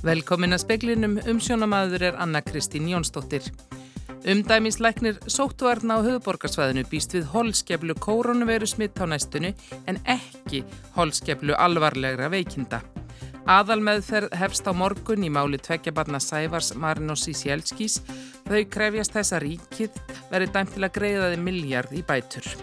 Velkomin að speklinum umsjónamaður er Anna Kristín Jónsdóttir. Umdæmisleiknir sóttuarna á höfuborgarsvæðinu býst við holskeflu koronaviru smitt á næstunni en ekki holskeflu alvarlegra veikinda. Aðal meðferð hefst á morgun í máli tveggjabarna Sævars Marinossi Sjælskís. Þau krefjast þess að ríkið verið dæmt til að greiða þið miljard í bætur.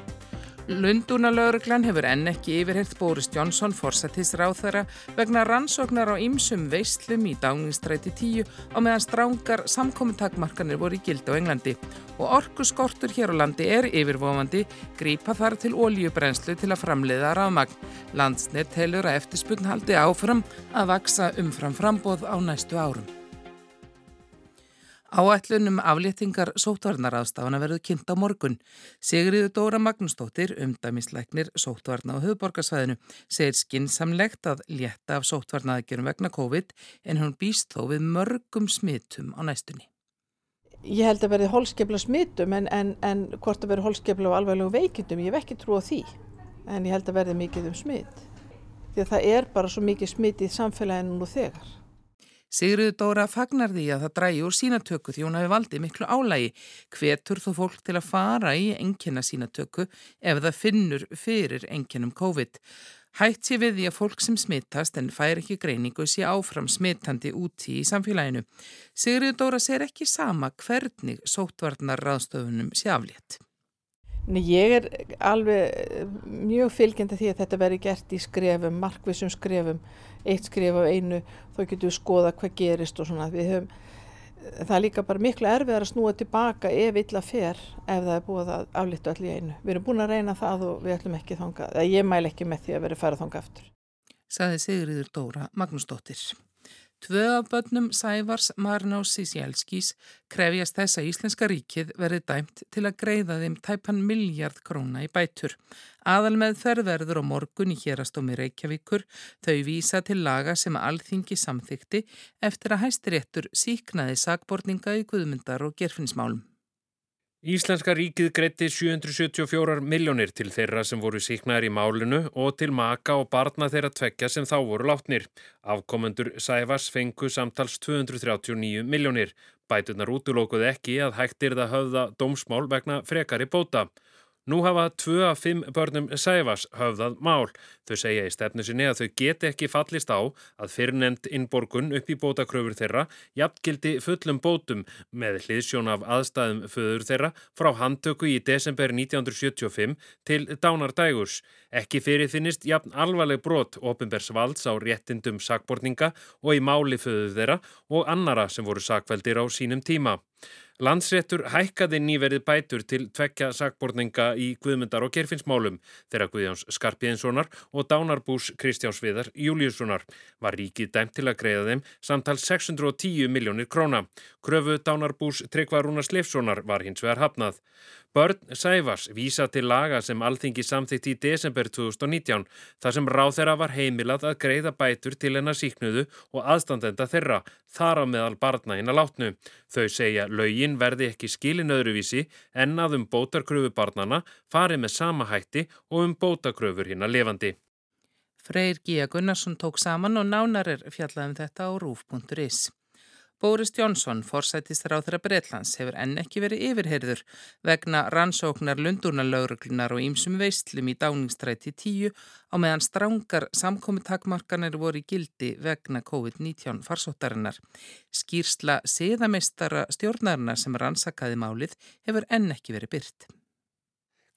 Lundúnalauruglan hefur enn ekki yfirhirt Boris Johnson forsættisráð þeirra vegna rannsóknar á ymsum veislum í dáningstræti 10 á meðan strángar samkominntakmarkanir voru í gild á Englandi og orkuskortur hér á landi er yfirvofandi grípa þar til ólíubrenslu til að framleiða rafmagn. Landsnett helur að eftirspunn haldi áfram að vaksa umfram frambóð á næstu árum. Áætlunum afléttingar sótvarnaraðstafana verður kynnt á morgun. Sigriður Dóra Magnúsdóttir, umdæmisleiknir sótvarna á höfuborgarsvæðinu, segir skinsamlegt að létta af sótvarnaðegjörum vegna COVID en hún býst þó við mörgum smittum á næstunni. Ég held að verði holskefla smittum en, en, en hvort að verði holskefla á alveglegu veikindum, ég hef ekki trú á því. En ég held að verði mikið um smitt. Því að það er bara svo mikið smitt í samfélaginu nú þegar. Sigriður Dóra fagnar því að það drægi úr sínatöku því hún hafi valdið miklu álægi. Hvetur þó fólk til að fara í enginna sínatöku ef það finnur fyrir enginnum COVID. Hætt sé við því að fólk sem smittast en fær ekki greiningu sé áfram smittandi úti í samfélaginu. Sigriður Dóra sér ekki sama hvernig sótvarnar ráðstöfunum sé aflétt. Nei, ég er alveg mjög fylgjandi því að þetta veri gert í skrefum, markvissum skrefum, eitt skref af einu, þá getum við skoða hvað gerist og svona. Höfum, það er líka bara miklu erfiðar að snúa tilbaka ef illa fer ef það er búið að aflita allir í einu. Við erum búin að reyna það og við ætlum ekki þanga, ég mæl ekki með því að vera færað þanga aftur. Saði Sigriður Dóra Magnúsdóttir. Tvö af börnum Sævars Marnás Sísjælskís krefjast þess að Íslenska ríkið verði dæmt til að greiða þeim tæpan miljard króna í bætur. Aðal með þerverður og morgun í hérastómi Reykjavíkur þau vísa til laga sem alþingi samþykti eftir að hæstiréttur síknaði sagborninga í guðmyndar og gerfinsmálum. Íslenska ríkið greitti 774 miljónir til þeirra sem voru síknaðir í málinu og til maka og barna þeirra tvekja sem þá voru látnir. Afkomendur Sæfars fengu samtals 239 miljónir. Bætunar útlókuð ekki að hægtir það höfða dómsmál vegna frekari bóta. Nú hafa tvö af fimm börnum Sæfas höfðað mál. Þau segja í stefnu sinni að þau geti ekki fallist á að fyrrnend innborgun upp í bótakröfur þeirra jafngildi fullum bótum með hliðsjón af aðstæðum föður þeirra frá handtöku í desember 1975 til dánardægurs. Ekki fyrir finnist jafn alvarleg brot ofinbers valds á réttindum sakborninga og í máli föður þeirra og annara sem voru sakveldir á sínum tíma. Landsréttur hækkaði nýverið bætur til tvekja sakborninga í Guðmundar og Gerfinsmálum þegar Guðjáns Skarpiðinssonar og Dánarbús Kristjáns Viðar Júliussonar var ríkið dæmt til að greiða þeim samtal 610 miljónir króna. Kröfu Dánarbús Tryggvarúna Sleifssonar var hins vegar hafnað. Börn Sæfars vísa til laga sem alþingi samþygt í desember 2019 þar sem ráð þeirra var heimilað að greiða bætur til hennar síknuðu og aðstandenda þeirra þar á meðal barna hinn að látnu. Þau segja laugin verði ekki skilin öðruvísi en að um bótarkröfu barnana fari með sama hætti og um bótakröfur hinn að levandi. Freyr Gíja Gunnarsson tók saman og nánar er fjallaðum þetta á rúf.is. Boris á þeirra Breitlands, hefur enn ekki verið yfirherður vegna rannsóknar lundurnalauruglunar og ýmsum veistlum í dáningstræti 10 á meðan strángar samkomi takmarkanir voru í gildi vegna COVID-19 farsóttarinnar. Skýrsla siðamistara stjórnarinnar sem rannsakaði málið hefur enn ekki verið byrt.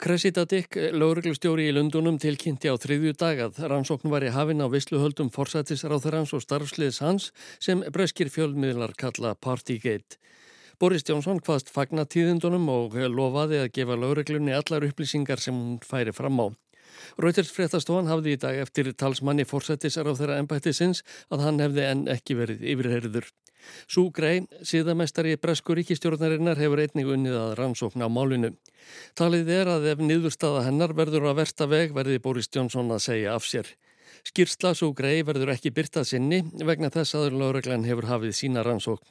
Cressida Dick, lauruglustjóri í Lundunum, tilkynnti á þriðju dag að rannsókn var í hafin á vissluhöldum forsættisráþurans og starfsliðs hans sem breskir fjölmiðlar kalla Partygate. Boris Jónsson hvaðst fagna tíðindunum og lofaði að gefa lauruglunni allar upplýsingar sem hún færi fram á. Rauters fréttastofan hafði í dag eftir talsmanni forsættisráþurra ennbættisins að hann hefði enn ekki verið yfirherður. Sú grei, síðamestari Bresku ríkistjórnarinnar hefur einnig unnið að rannsókna á málinu. Talið er að ef niðurstaða hennar verður að versta veg verði Boris Johnson að segja af sér. Skýrsla svo grei verður ekki byrtað sinni vegna þess að lauruglan hefur hafið sína rannsókn.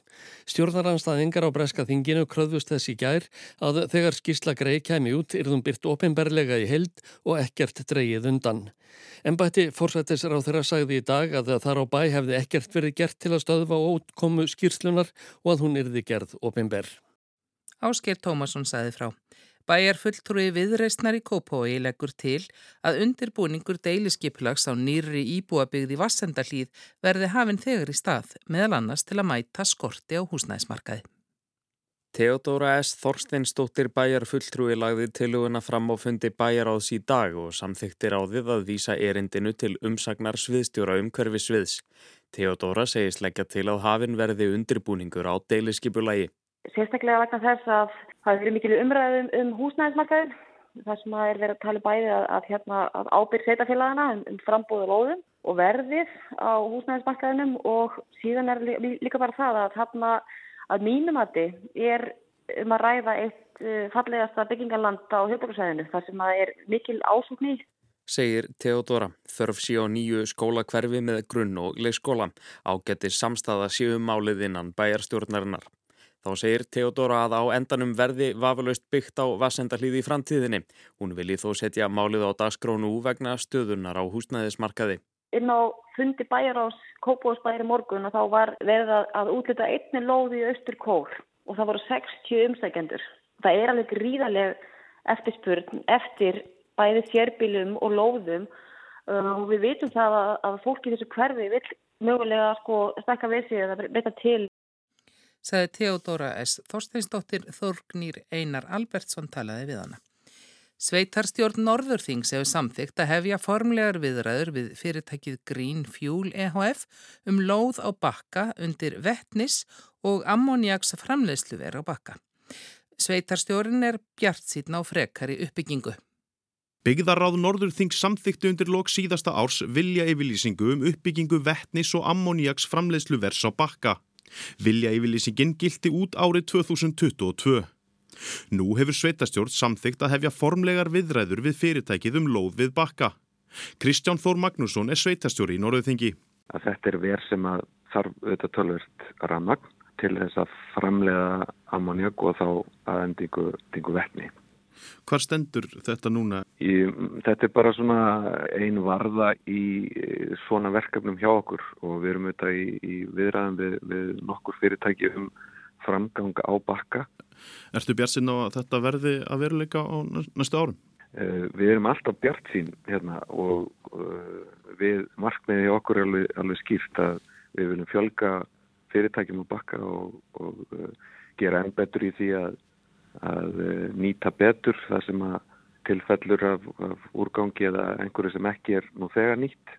Stjórnaranstæðingar á breska þinginu kröðvust þess í gær að þegar skýrsla grei kemi út þum byrt ofinberlega í held og ekkert dreigið undan. Embætti fórsættisra á þeirra sagði í dag að þar á bæ hefði ekkert verið gert til að stöðva ótkomu skýrslunar og að hún erði gerð ofinber. Ásker Tómasson sagði frá. Bæjar fulltrúi viðreistnar í Kópói leggur til að undirbúningur deiliskipulags á nýri íbúabigði Vassendalíð verði hafinn þegar í stað, meðal annars til að mæta skorti á húsnæðismarkaði. Theodóra S. Þorsteinsdóttir bæjar fulltrúi lagði tiluguna fram á fundi bæjar áðs í dag og samþyktir á þið að vísa erindinu til umsagnar sviðstjóra umhverfi sviðs. Theodóra segist leggja til að hafinn verði undirbúningur á deiliskipulagi. Sérstaklega vegna þess að það verið mikil umræðum um, um húsnæðismarkaðin. Það sem er verið að tala bæði að, að, hérna, að ábyrg setjafélagana um, um frambóðu lóðum og verðið á húsnæðismarkaðinum og síðan er líka bara það að, hérna, að mínumati er um að ræða eitt uh, fallegasta byggingarland á höfbruksæðinu þar sem að er mikil ásúkn í segir Theodora. Þörf sé á nýju skólakverfi með grunn og leikskóla. Ágættir samstaða séum málið innan bæjarstjórnarinnar. Þá segir Theodora að á endanum verði vafalaust byggt á vassendalíði í framtíðinni. Hún vilji þó setja málið á dagskrónu vegna stöðunar á húsnæðismarkaði. Inn á fundi bæjar ás Kópósbæri morgun og þá var verið að útlita einni lóði í austur kór og það voru 60 umstækjendur. Það er alveg gríðarlega eftirspurn eftir bæði fjerbílum og lóðum uh, og við vitum það að, að fólki þessu hverfi vil mögulega sko stakka við sig eða beita til sagði Theodora S. Þorsteinsdóttir Þorgnýr Einar Albertsson talaði við hana. Sveitarstjórn Norðurþings hefur samþygt að hefja formlegar viðræður við fyrirtækið Green Fuel EHF um lóð á bakka undir vettnis og ammoniaks framleiðsluver á bakka. Sveitarstjórn er bjart síðan á frekari uppbyggingu. Byggðaráð Norðurþings samþyktu undir lok síðasta árs vilja yfirlýsingu um uppbyggingu vettnis og ammoniaks framleiðsluvers á bakka. Vilja yfirlýsingin gildi út árið 2022. Nú hefur sveitastjórn samþygt að hefja formlegar viðræður við fyrirtækið um lóð við bakka. Kristján Þór Magnússon er sveitastjóri í Norðuþingi. Þetta er verð sem að þarf auðvitað tölvert rannagn til þess að framlega ammoniak og þá að endingu vettni. Hvar stendur þetta núna? Í, þetta er bara svona ein varða í svona verkefnum hjá okkur og við erum auðvitað í, í viðræðum við, við nokkur fyrirtæki um framganga á bakka. Erstu bjart sín á að þetta verði að veruleika á næstu árum? Uh, við erum alltaf bjart sín hérna og uh, við markmiði okkur er alveg, alveg skýrt að við viljum fjölga fyrirtækjum á bakka og, og gera enn betur í því að að eh, nýta betur það sem að tilfellur af, af úrgangi eða einhverju sem ekki er nú þegar nýtt.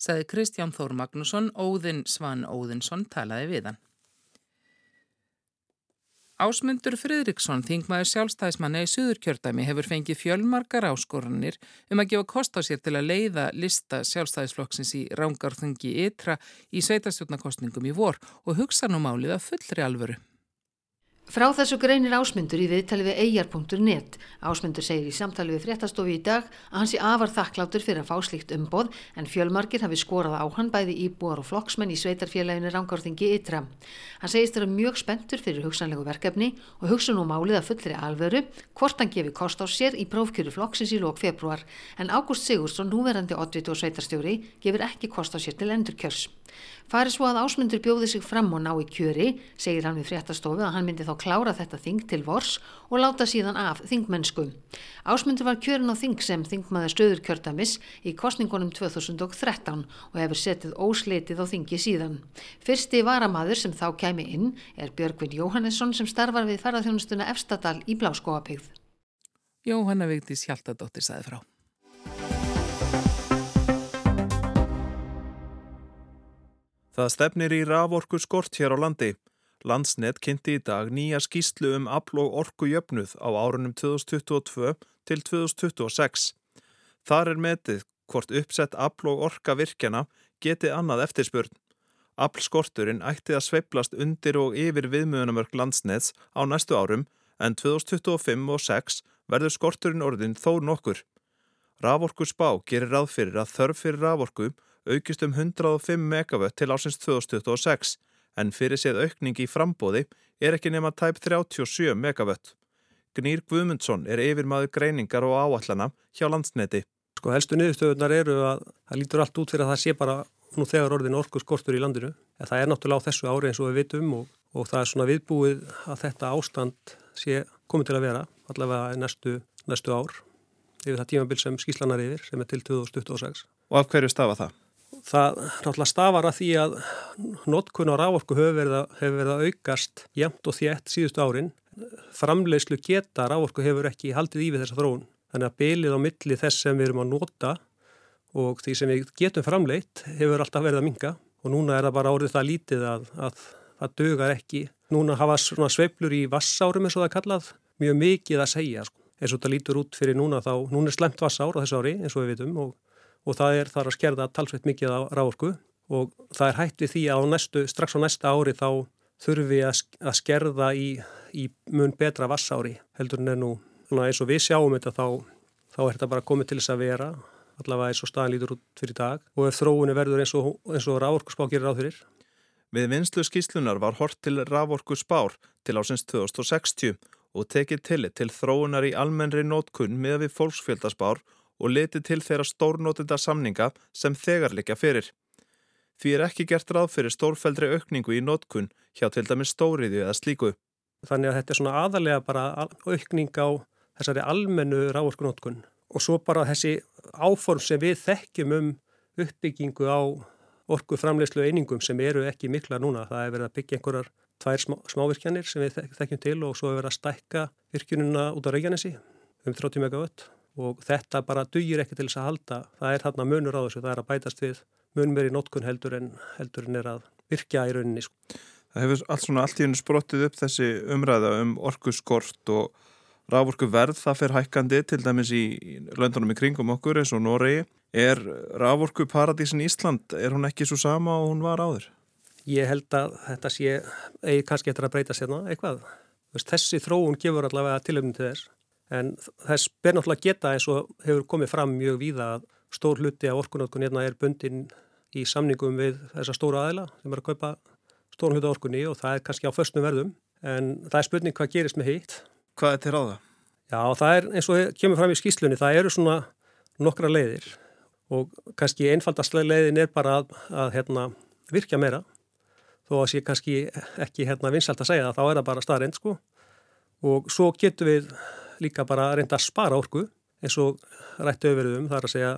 Saði Kristján Þór Magnússon, Óðinn Svan Óðinsson talaði við hann. Ásmundur Fridriksson, þingmaður sjálfstæðismanna í Suðurkjördæmi, hefur fengið fjölmarkar áskorunir um að gefa kost á sér til að leiða lista sjálfstæðisflokksins í rángarþungi ytra í sveitastjórnarkostningum í vor og hugsa nú málið að fullri alvöru. Frá þessu greinir ásmundur í viðtali við eigjar.net. Ásmundur segir í samtali við fréttastofi í dag að hans í afar þakklátur fyrir að fá slíkt umboð en fjölmarkir hafi skorað á hann bæði íbúar og flokksmenn í sveitarfélaginu Rangárþingi Ytra. Hann segist þeirra mjög spenntur fyrir hugsanlegu verkefni og hugsa nú málið að fullri alvöru hvort hann gefi kost á sér í prófkjöru flokksins í lók februar en Ágúst Sigursson, núverandi oddvit og sveitarstjóri, gefur ekki kost á sér til endurkjörs. Farið svo að ásmundur bjóði sig fram og ná í kjöri, segir hann við fréttastofu að hann myndi þá klára þetta þing til vors og láta síðan af þingmennsku. Ásmundur var kjörin á þing sem þingmaður stöður kjördamis í kostningunum 2013 og hefur setið ósleitið á þingi síðan. Fyrsti varamaður sem þá kæmi inn er Björgvin Jóhannesson sem starfar við ferðarþjónustuna Efstadal í Bláskóapigð. Jóhanna Vigdís Hjaltadóttir saði frá. Það stefnir í raforku skort hér á landi. Landsnet kynnti í dag nýja skýslu um afl og orku jöfnuð á árunum 2022 til 2026. Þar er metið hvort uppsett afl og orka virkjana geti annað eftirspurn. Aflskorturinn ætti að sveiplast undir og yfir viðmjöðunamörk landsnets á næstu árum en 2025 og 6 verður skorturinn orðin þó nokkur. Raforku spá gerir ráð fyrir að þörf fyrir raforku aukist um 105 megavött til ásins 2026 en fyrir séð aukning í frambóði er ekki nema tæp 37 megavött. Gnýr Guðmundsson er yfirmaður greiningar og áallana hjá landsneti. Sko helstu niðurstöðunar eru að það lítur allt út fyrir að það sé bara nú þegar orðin orku skortur í landinu. En það er náttúrulega á þessu ári eins og við vitum og, og það er svona viðbúið að þetta ástand sé komið til að vera allavega næstu, næstu ár yfir það tímabil sem skíslanar yfir sem er til 2026. Og af hverju stafa það? Það náttúrulega stafar að því að notkun á rávorku hefur verið, að, hefur verið að aukast jæmt og þétt síðustu árin. Framleiðslu geta rávorku hefur ekki haldið í við þessa þróun. Þannig að bylið á milli þess sem við erum að nota og því sem við getum framleitt hefur alltaf verið að minga og núna er það bara árið það lítið að, að það dögar ekki. Núna hafa svona sveiflur í vassárum eins og það kallað mjög mikið að segja sko. eins og það lítur út fyrir núna þá, núna er slemt vassár á þessu ári eins og við vitum og, og það er þar að skerða talsveit mikið á ráorku og það er hægt við því að á næstu, strax á næsta ári þá þurfum við að, skerða í, í mun betra vassári heldur en nú. Eins og við sjáum þetta þá, þá er þetta bara komið til þess að vera allavega eins og staðan lítur út fyrir dag. Og ef þróunni verður eins og, og ráorku spá gerir á þurir Við vinslu skíslunar var hort til raforku spár til ásins 2060 og tekið tillit til þróunar í almennri nótkunn með við fólksfjöldaspár og litið til þeirra stórnótenda samninga sem þegar likja fyrir. Því er ekki gert ráð fyrir stórfældri aukningu í nótkunn hjá til dæmis stóriðju eða slíku. Þannig að þetta er svona aðalega bara aukning á þessari almennu rávorkunótkun og svo bara þessi áform sem við þekkjum um uppbyggingu á orku framleyslu einingum sem eru ekki mikla núna. Það er verið að byggja einhverjar tvær smá, smávirkjanir sem við þekkjum til og svo er verið að stækka virkjununa út á Reykjanesi um 30 megavött og þetta bara dugir ekki til þess að halda. Það er þarna munur á þessu, það er að bætast við munmeri nótkun heldur en, heldur en er að virkja í rauninni. Sko. Það hefur allt svona allt í hennu sprottið upp þessi umræða um orku skort og rávorku verð það fer hækkandi til dæmis í löndunum í kringum okkur eins og Noregi. Er rávorku paradísin Ísland, er hún ekki svo sama og hún var áður? Ég held að þetta sé, eigi kannski eftir að breyta sérna eitthvað. Þessi þróun gefur allavega tilöfnum til þess en þess ber náttúrulega geta eins og hefur komið fram mjög víða að stór hluti af orkunótkun hérna er bundin í samningum við þessa stóra aðila sem er að kaupa stórn hluti af orkunni og það er kannski á föstnum verðum. En það er spurning hvað gerist með hitt. Hvað er til ráða? Já, það er eins og kemur fram í skýslunni, það eru svona nokkra leiðir. Og kannski einfaldastlega leiðin er bara að, að hérna, virkja meira. Þó að sé kannski ekki hérna, vinsalt að segja það, þá er það bara staðrind sko. Og svo getur við líka bara að reynda að spara orku eins og rættu öfverðum, það er að segja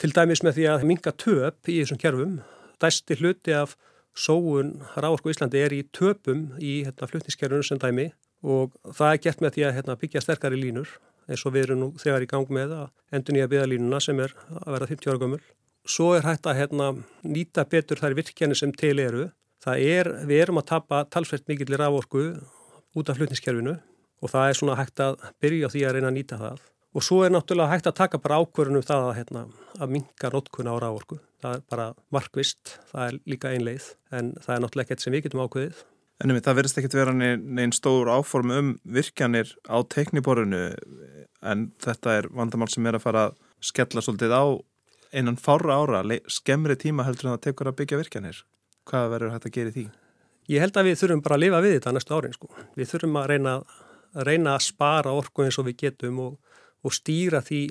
til dæmis með því að minga töp í þessum kjörfum, dæsti hluti af sóun ráorku í Íslandi er í töpum í hérna, flutniskerfunu sem dæmi og það er gert með því að hérna, byggja sterkari línur eins og við erum nú þegar í gang með að endur nýja byggðalínuna sem er að vera 50 ára gömul. Svo er hægt að hérna, nýta betur þær virkjani sem til eru. Það er, við erum að tapa talsvert mikill í raforku út af flutniskerfinu og það er svona hægt að byrja á því að reyna að nýta það. Og svo er náttúrulega hægt að taka bara ákvörðunum það að, hérna, að minka nótkuna á raforku. Það er bara markvist, það er líka einleið en það er náttúrulega ekkert sem við getum ákvöðið. En það verðist ekki vera neinn stór áform um virkjanir á tekniborinu en þetta er vandamál sem er að fara að skella svolítið á einan fára ára, skemmri tíma heldur en það tekur að byggja virkjanir. Hvað verður hægt að gera í því? Ég held að við þurfum bara að lifa við þetta næstu árin sko. Við þurfum að reyna, að reyna að spara orku eins og við getum og, og stýra því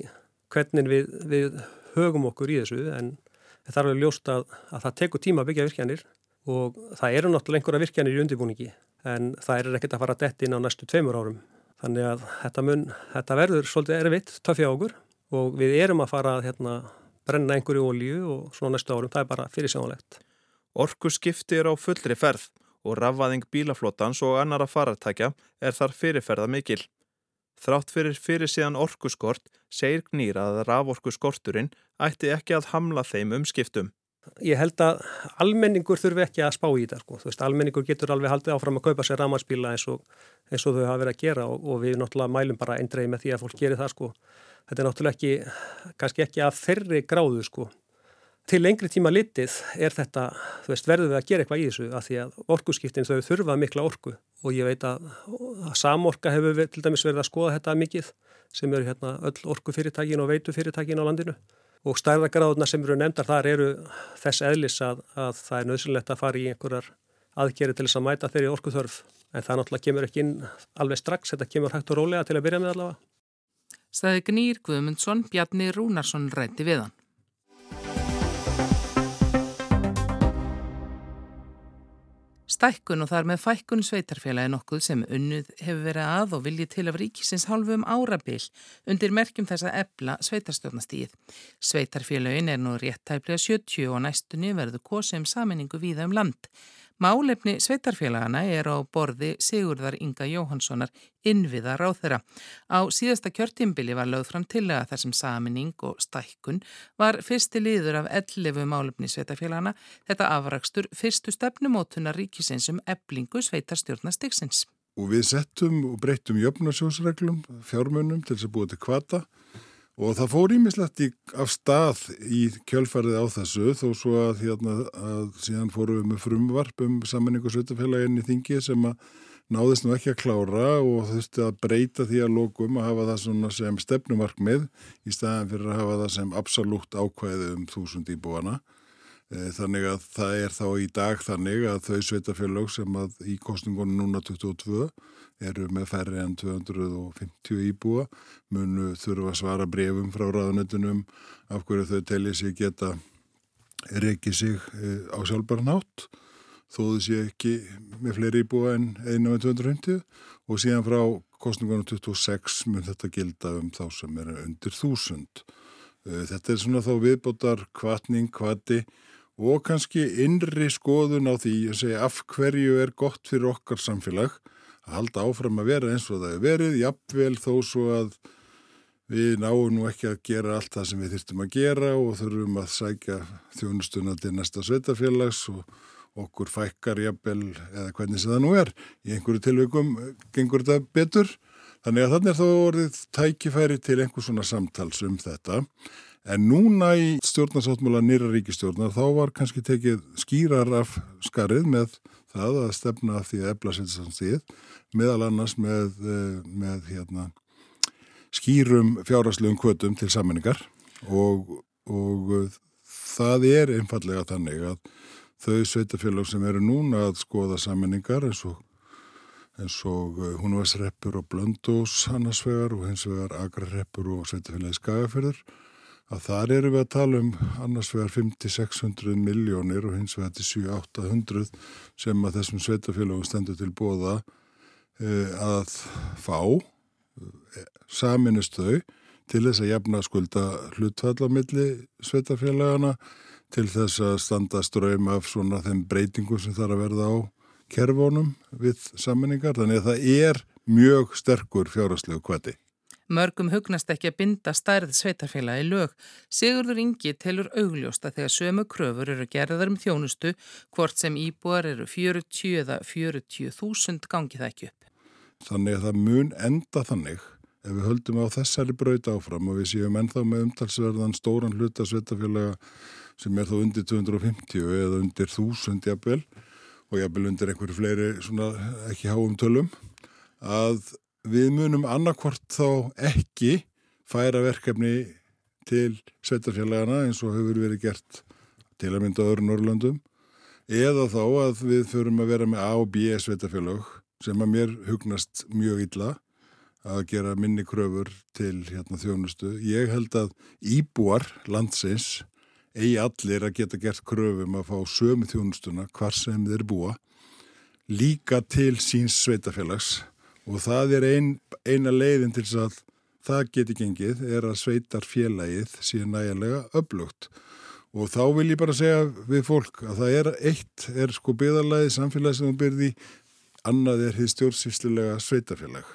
hvernig við, við högum okkur í þessu en það er alveg ljóst að, að það tekur tíma að byggja virkjanir og það eru náttúrulega einhverja virkjanir í undirbúningi en það er ekkert að fara dett inn á næstu tveimur árum. Þannig að þetta, mun, þetta verður svolítið erfitt töfja okkur og við erum að fara að hérna, brenna einhverju ólíu og svona næstu árum, það er bara fyrirsjónulegt. Orku skiptir á fullri ferð og rafvaðing bílaflótans og annara faratækja er þar fyrirferða mikil. Þrátt fyrir fyrir síðan orkuskort segir gnýr að raforkuskorturinn ætti ekki að hamla þeim umskiptum. Ég held að almenningur þurfi ekki að spá í þetta sko. Veist, almenningur getur alveg haldið áfram að kaupa sér ramarsbíla eins eins og þau hafa verið að gera og, og við náttúrulega mælum bara eindreið með því að fólk gerir það sko. Þetta er náttúrulega ekki, kannski ekki að ferri gráðu sko. Til lengri tíma litið er þetta, þú veist, verður við að gera eitthvað í þessu að því að orkuskiptin þau þurfa mikla orku og ég veit að, samorka hefur við, til dæmis verið að skoða þetta mikið sem eru hérna öll orkufyrirtækin og veitufyrirtækin á landinu og stærðagráðuna sem eru nefndar þar eru þess eðlis að, að það er nöðsynlegt að fara í einhverjar aðgeri til þess að mæta þeirri orkuþörf en það náttúrulega kemur ekki inn alveg strax, þetta kemur hægt og rólega til að byrja með allavega. Stæði Gnýr Guðmundsson, Bjarni Rúnarsson rætti við hann. Stækkun og þar með fækkun sveitarfélagi nokkuð sem unnuð hefur verið að og viljið til af ríkisins hálfu um árabil undir merkjum þess að ebla sveitarstjórnastíð. Sveitarfélagin er nú réttæflega 70 og næstunni verður kosið um saminningu víða um land. Málefni sveitarfélagana er á borði Sigurðar Inga Jóhanssonar innviðar á þeirra. Á síðasta kjörtimbili var lögð fram til að þessum saminning og stækkun var fyrsti liður af 11 málefni sveitarfélagana þetta afrakstur fyrstu stefnumótunar ríkisins um eblingu sveitarstjórnastiksins. Og við settum og breyttum jöfnarsjósreglum, fjármunum til þess að búa til kvata Og það fór ímislegt af stað í kjölfarið á þessu þó svo að, hérna, að síðan fórum við með frumvarp um sammenningu sveitafélaginn í þingi sem að náðist nú ekki að klára og þurfti að breyta því að lókum að hafa það sem stefnumarkmið í staðan fyrir að hafa það sem absolutt ákvæði um þúsund íbúana. Eh, þannig að það er þá í dag þannig að þau sveitafélag sem að í kostningunum núna 22 eru með færri enn 250 íbúa, munu þurfa að svara brefum frá ráðanetunum af hverju þau telli sig geta reykið sig eh, á sjálfbarnátt, þóðu sé ekki með fleiri íbúa en einu með 250 og síðan frá kostningunum 26 mun þetta gilda um þá sem eru undir 1000. Eh, þetta er svona þá viðbótar kvartning, kvati og kannski innri skoðun á því að segja af hverju er gott fyrir okkar samfélag að halda áfram að vera eins og það er verið, jafnvel þó svo að við náum nú ekki að gera allt það sem við þyrstum að gera og þurfum að sækja þjónustuna til næsta sveitafélags og okkur fækkar jafnvel eða hvernig sem það nú er. Í einhverju tilveikum gengur þetta betur, þannig að þannig er þá orðið tækifæri til einhvers svona samtals um þetta. En núna í stjórnarsáttmála nýra ríkistjórnar þá var kannski tekið skýrar af skarið með það að stefna því að ebla setjastanstíð meðal annars með, eh, með hérna, skýrum fjáraslegum kvötum til sammenningar og, og eh, það er einfallega þannig að þau sveitafélag sem eru núna að skoða sammenningar eins og, eins og eh, húnvæsreppur og blöndós hannarsvegar og hins vegar agrarreppur og sveitafélagi skagafyrður að þar eru við að tala um annars vegar 5-600 miljónir og hins vegar til 7-800 sem að þessum sveitafélagum stendur til bóða uh, að fá uh, saminust þau til þess að jafna skulda hlutfallamilli sveitafélagana til þess að standa ströym af svona þeim breytingum sem þarf að verða á kervónum við saminningar þannig að það er mjög sterkur fjárhastlegu kvati. Mörgum hugnast ekki að binda stærð sveitarfélagi lög. Sigurður Ingi telur augljóst að þegar sömu kröfur eru gerðar um þjónustu, hvort sem íbúar eru 40 eða 40 þúsund gangi það ekki upp. Þannig að það mun enda þannig ef við höldum á þessari braut áfram og við séum ennþá með umtalsverðan stóran hluta sveitafélaga sem er þá undir 250 eða undir 1000 jafnvel og jafnvel undir einhverju fleiri svona ekki háum tölum að við munum annarkvort þá ekki færa verkefni til sveitarfélagana eins og hefur verið gert til að mynda öðru Norrlandum eða þá að við förum að vera með A og B sveitarfélag sem að mér hugnast mjög illa að gera minni kröfur til hérna, þjónustu. Ég held að íbúar landsins eigi allir að geta gert kröfum að fá sömu þjónustuna hvar sem þeir búa líka til síns sveitafélags og það er ein, eina leiðin til þess að það geti gengið er að sveitar félagið síðan nægilega upplugt og þá vil ég bara segja við fólk að það er eitt er sko byðarlæði samfélagi sem þú byrði annað er því stjórnsýstilega sveitafélag.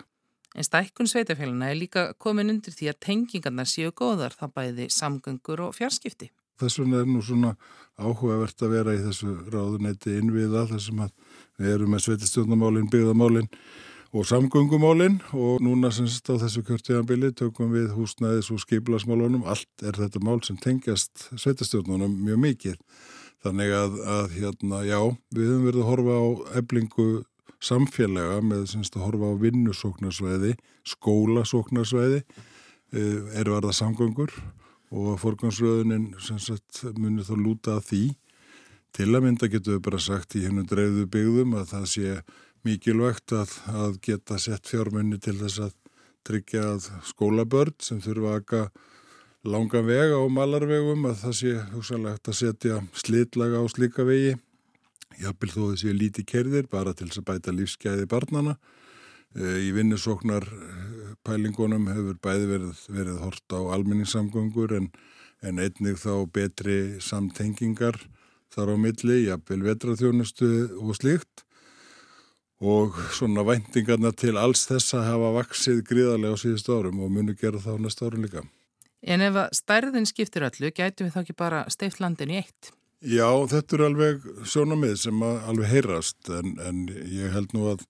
En stækkun sveitafélagina er líka komin undir því að tengingarna séu góðar það bæði samgöngur og fjarskipti. Þess vegna er nú svona áhugavert að vera í þessu ráðunetti innviða þessum að við erum með sveitastjórnamálinn, byggðamálinn og samgöngumálinn og núna semst á þessu kjörtíðanbili tökum við húsnæðis og skiplasmálunum. Allt er þetta mál sem tengjast sveitastjórnunum mjög mikið. Þannig að, að hérna, já, við höfum verið að horfa á eblingu samfélaga með semst að horfa á vinnusóknarsvæði, skólasóknarsvæði, eh, er verða samgöngur og forgansröðunin semst munir þá lúta að því. Til að mynda getur við bara sagt í hennum dreifðu byggðum að það sé mikilvægt að, að geta sett fjármunni til þess að tryggja að skólabörn sem þurfa að langa vega á malarvegum að það sé hugsanlegt að setja slitlaga á slíka vegi jafnvel þó þessi líti kerðir bara til þess að bæta lífsgæði barnana í vinnusóknar pælingunum hefur bæði verið, verið hort á almenningssamgöngur en, en einnig þá betri samtengingar þar á milli, jafnvel vetraþjónustu og slíkt og svona væntingarna til alls þess að hafa vaksið gríðarlega á síðust árum og munu gera þá næsta árum líka. En ef að stærðin skiptir öllu, gætu við þá ekki bara steift landin í eitt? Já, þetta er alveg sjónamið sem alveg heyrast en, en ég held nú að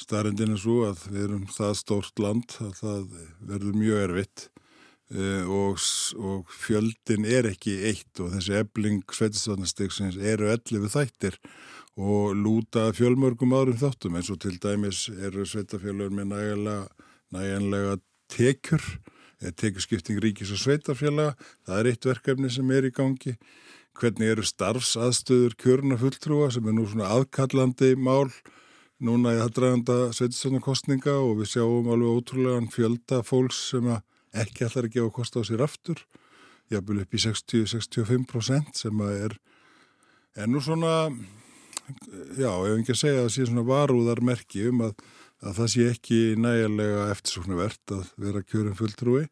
stærðin er svo að við erum það stórt land að það verður mjög erfitt e, og, og fjöldin er ekki eitt og þessi ebling sveitisvarnastegsins eru elli við þættir og lúta fjölmörgum árum þáttum. Eins og til dæmis eru sveitafjölur með nægilega tekjur, tekjurskipting ríkis og sveitafjöla, það er eitt verkefni sem er í gangi. Hvernig eru starfsaðstöður kjörna fulltrúa sem er nú svona aðkallandi mál núna í aðdraganda sveitistöðnarkostninga og við sjáum alveg ótrúlegan fjölda fólks sem ekki allar að gefa kost á sér aftur, jafnvel upp í 60-65% sem er ennú svona já, ef ekki að segja að það sé svona varúðarmerki um að, að það sé ekki nægilega eftirsóknarvert að vera kjörum fulltrúi.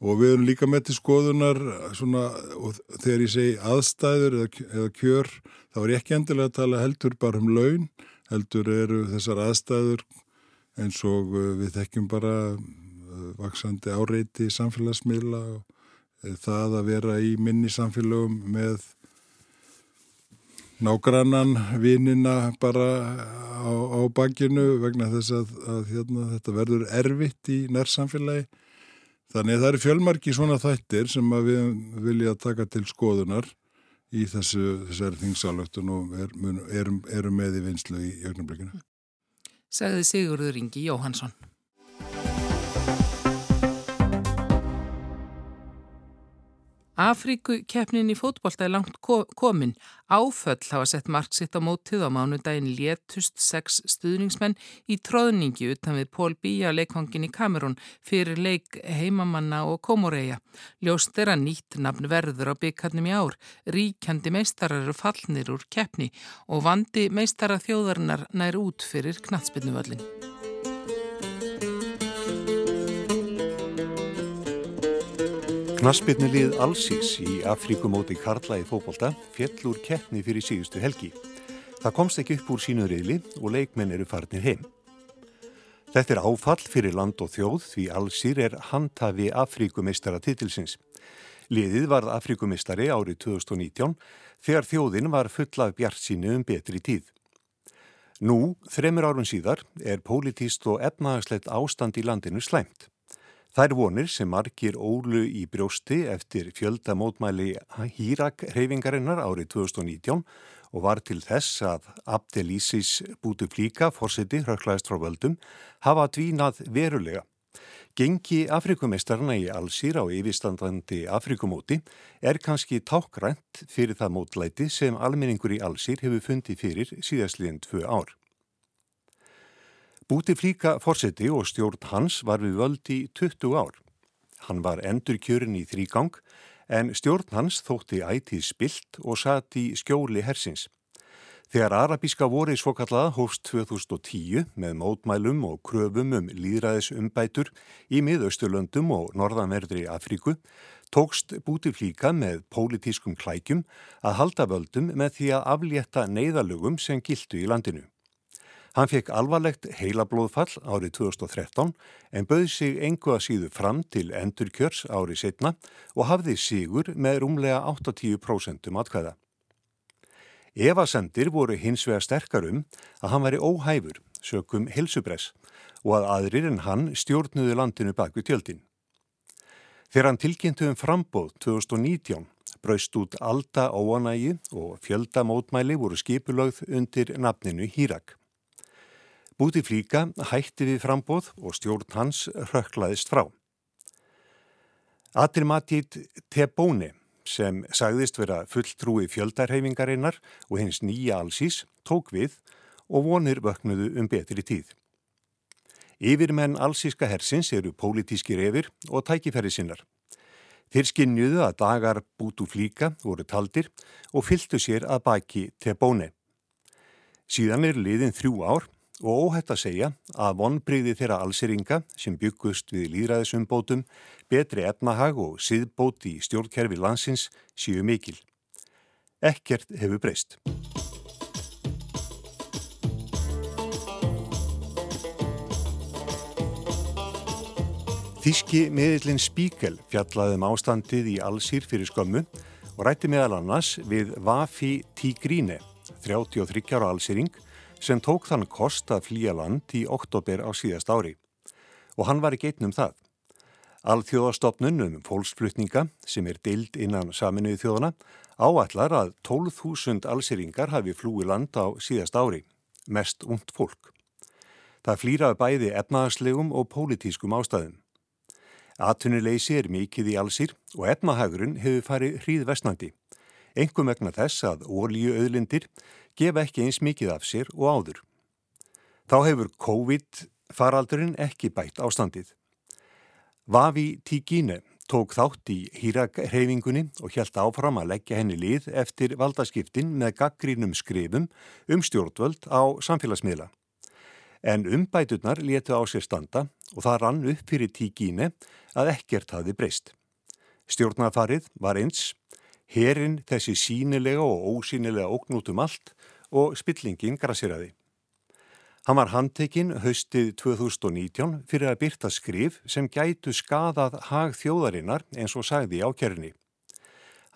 Og við erum líka með til skoðunar svona, og þegar ég segi aðstæður eða, eða kjör, þá er ég ekki endilega að tala heldur bara um laun, heldur eru þessar aðstæður eins og uh, við þekkjum bara uh, vaksandi áreiti í samfélagsmiðla uh, það að vera í minni samfélagum með nágrannan vinnina bara á, á bankinu vegna þess að, að hérna, þetta verður erfitt í nærsamfélagi. Þannig að það eru fjölmarki svona þættir sem við vilja taka til skoðunar í þessu, þessari þingsalöftun og erum er, er með í vinslu í jögnarblikinu. Segði Sigurður Ingi Jóhansson. Afríku keppnin í fótbolta er langt komin. Áföll hafa sett mark sitt á mótið á mánudaginn létust sex stuðningsmenn í tróðningi utan við Pól Bíja leikvangin í Kamerún fyrir leik heimamanna og komoreia. Ljóst er að nýtt nafn verður á byggkarnum í ár. Ríkjandi meistarar eru fallnir úr keppni og vandi meistara þjóðarinnar nær út fyrir knatsbytnuvöllin. Knaspirnilið Allsís í Afríkumóti Karla í fókbólta fjell úr keppni fyrir síðustu helgi. Það komst ekki upp úr sínu reyli og leikmenn eru farnir heim. Þetta er áfall fyrir land og þjóð því Allsír er handhafi Afríkumeistara titilsins. Liðið varð Afríkumeistari árið 2019 þegar þjóðin var full af bjart sínu um betri tíð. Nú, þremur árun síðar, er pólitíst og efnahagslegt ástand í landinu slæmt. Þær vonir sem margir ólu í brjósti eftir fjöldamótmæli Hírak reyfingarinnar árið 2019 og var til þess að Abdelísis Bútuflíka, fórseti hrökklaðist frá völdum, hafa dvínað verulega. Gengi Afrikumeistarna í Allsýr á yfirstandandi Afrikumóti er kannski tákgrænt fyrir það mótlæti sem almenningur í Allsýr hefur fundið fyrir síðastliðin tvö ár. Búti flíka fórseti og stjórn hans var við völd í 20 ár. Hann var endur kjörin í þrýgang en stjórn hans þótti ætið spilt og satt í skjóli hersins. Þegar arabíska voru í svokallaða hófst 2010 með mótmælum og kröfum um líðræðisumbætur í miðausturlöndum og norðanverðri Afríku, tókst búti flíka með pólitískum klækjum að halda völdum með því að aflétta neyðalögum sem gildu í landinu. Hann fekk alvarlegt heilablóðfall árið 2013 en bauð sig engu að síðu fram til endurkjörs árið setna og hafði sigur með rúmlega 80% atkvæða. Evasendir voru hins vega sterkar um að hann væri óhæfur sökum helsubress og að aðrir en hann stjórnuðu landinu baku tjöldin. Þegar hann tilkynntu um frambóð 2019 braust út alda óanægi og fjöldamótmæli voru skipulögð undir nafninu Hírak. Búti flíka hætti við frambóð og stjórn hans rökklaðist frá. Adrimatít Tebóni sem sagðist vera fulltrúi fjöldarhefingarinnar og hins nýja allsís tók við og vonir vöknuðu um betri tíð. Yfirmenn allsíska hersins eru pólitískir yfir og tækifæri sinnar. Þeir skinnjuðu að dagar bútu flíka voru taldir og fylgtu sér að baki til bóni. Síðan er liðin þrjú ár og óhætt að segja að vonbreyði þeirra allseringa sem byggust við líðræðisumbótum, betri efnahag og siðbóti í stjórnkerfi landsins séu mikil. Ekkert hefur breyst. Þíski miðlinn Spíkel fjallaði um ástandið í allsýr fyrir skömmu og rætti meðal annars við Vafi Tigríne, 33 ára allsýring, sem tók þann kost að flýja land í oktober á síðast ári. Og hann var í geitnum það. Alþjóðastofnun um fólksflutninga, sem er dild innan saminuði þjóðana, áallar að 12.000 allsýringar hafi flúi land á síðast ári, mest und fólk. Það flýraði bæði efnaðarslegum og pólitískum ástæðum. Atunuleysi er mikið í allsýr og efnahagurinn hefur farið hríðvestnandi. Engum vegna þess að ólíu auðlindir gefa ekki eins mikið af sér og áður. Þá hefur COVID faraldurinn ekki bætt ástandið. Vavi Tigine tók þátt í hýragreifingunni og hjælt áfram að leggja henni lið eftir valdaskiptin með gaggrínum skrifum um stjórnvöld á samfélagsmiðla. En umbæturnar letu á sér standa og það rann upp fyrir Tigine að ekkert hafi breyst. Stjórnafarið var eins, herin þessi sínilega og ósínilega ógnútum allt og spillingin grassiraði. Hann var handtekinn haustið 2019 fyrir að byrta skrif sem gætu skadað hag þjóðarinnar eins og sagði á kjörni.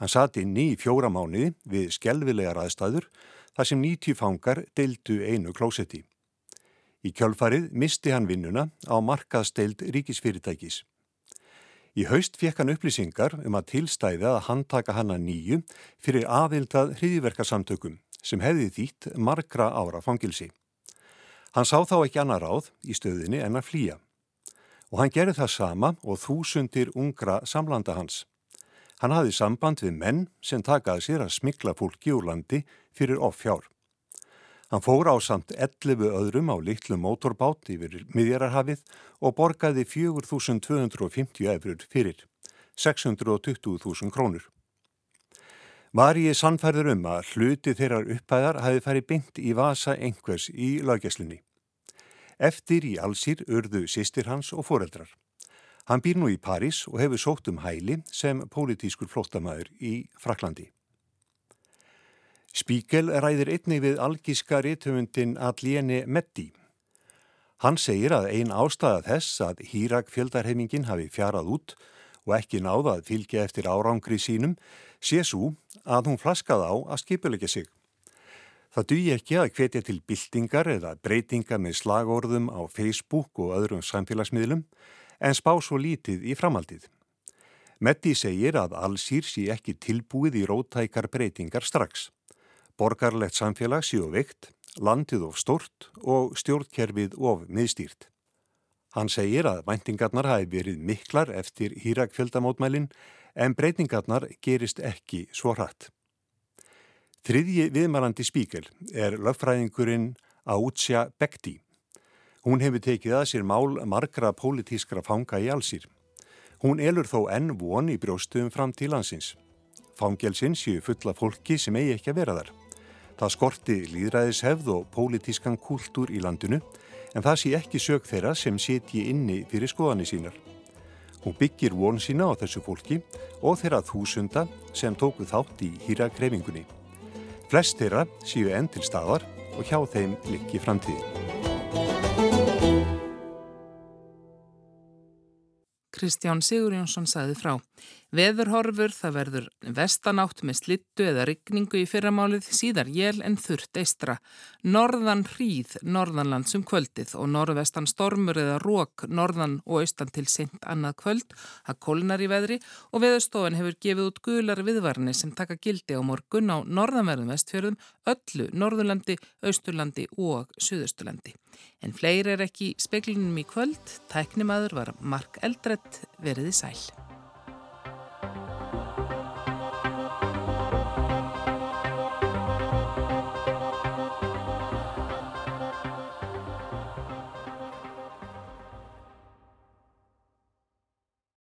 Hann satt inn í fjóra mánuði við skelvilegar aðstæður þar sem 90 fangar deildu einu klósetti. Í kjölfarið misti hann vinnuna á markaðsteild ríkisfyrirtækis. Í haust fekk hann upplýsingar um að tilstæði að handtaka hann að nýju fyrir aðildað hriðiverkasamtökum sem hefði þýtt margra ára fangilsi. Hann sá þá ekki annar ráð í stöðinni en að flýja og hann gerði það sama og þúsundir ungra samlanda hans. Hann hafði samband við menn sem takaði sér að smikla fólki úr landi fyrir offjár. Hann fór á samt 11 öðrum á litlu mótorbát yfir miðjararhafið og borgaði 4.250 efrur fyrir, 620.000 krónur. Var ég sannfærður um að hluti þeirrar upphæðar hafi farið byndt í vasa einhvers í löggjæslinni. Eftir í allsýr urðu sýstir hans og foreldrar. Hann býr nú í París og hefur sótt um hæli sem pólitískur flóttamæður í Fraklandi. Spíkel ræðir einnig við algíska rithöfundin Adlieni Meddi. Hann segir að ein ástæða þess að Hírak fjöldarhefingin hafi fjarað út og ekki náða að fylgja eftir árangri sínum sé svo að hún flaskað á að skipulegja sig. Það duði ekki að hvetja til byltingar eða breytinga með slagorðum á Facebook og öðrum samfélagsmiðlum en spá svo lítið í framaldið. Meddi segir að allsýr sé ekki tilbúið í rótækar breytingar strax. Borgarlegt samfélag séu veikt, landið of stort og stjórnkerfið of miðstýrt. Hann segir að væntingarnar hafi verið miklar eftir hýrakfjöldamótmælin en breytingarnar gerist ekki svo hratt. Þriðji viðmælandi spíkel er lögfræðingurinn Átsja Bekti. Hún hefur tekið að sér mál margra pólitískra fanga í allsýr. Hún elur þó enn von í brjóstuðum fram til hansins. Fangelsinn séu fulla fólki sem eigi ekki að vera þar. Það skorti líðræðishefð og pólitískan kúltúr í landinu en það sé ekki sög þeirra sem setji inni fyrir skoðanir sínar. Hún byggir von sína á þessu fólki og þeirra þúsunda sem tóku þátt í hýrakreifingunni. Flest þeirra séu enn til staðar og hjá þeim likki framtíði. Kristján Sigur Jónsson sagði frá. Veðurhorfur það verður vestanátt með slittu eða rigningu í fyrramálið síðar jél en þurft eistra. Norðan hríð norðanlands um kvöldið og norðvestan stormur eða rók norðan og austan til sent annað kvöld að kólnar í veðri og veðurstofan hefur gefið út gular viðvarni sem taka gildi á morgun á norðanverðum vestfjörðum, öllu Norðurlandi, Austurlandi og Suðusturlandi. En fleiri er ekki speklinum í kvöld, tæknimaður var Mark Eldrett veriði sæl.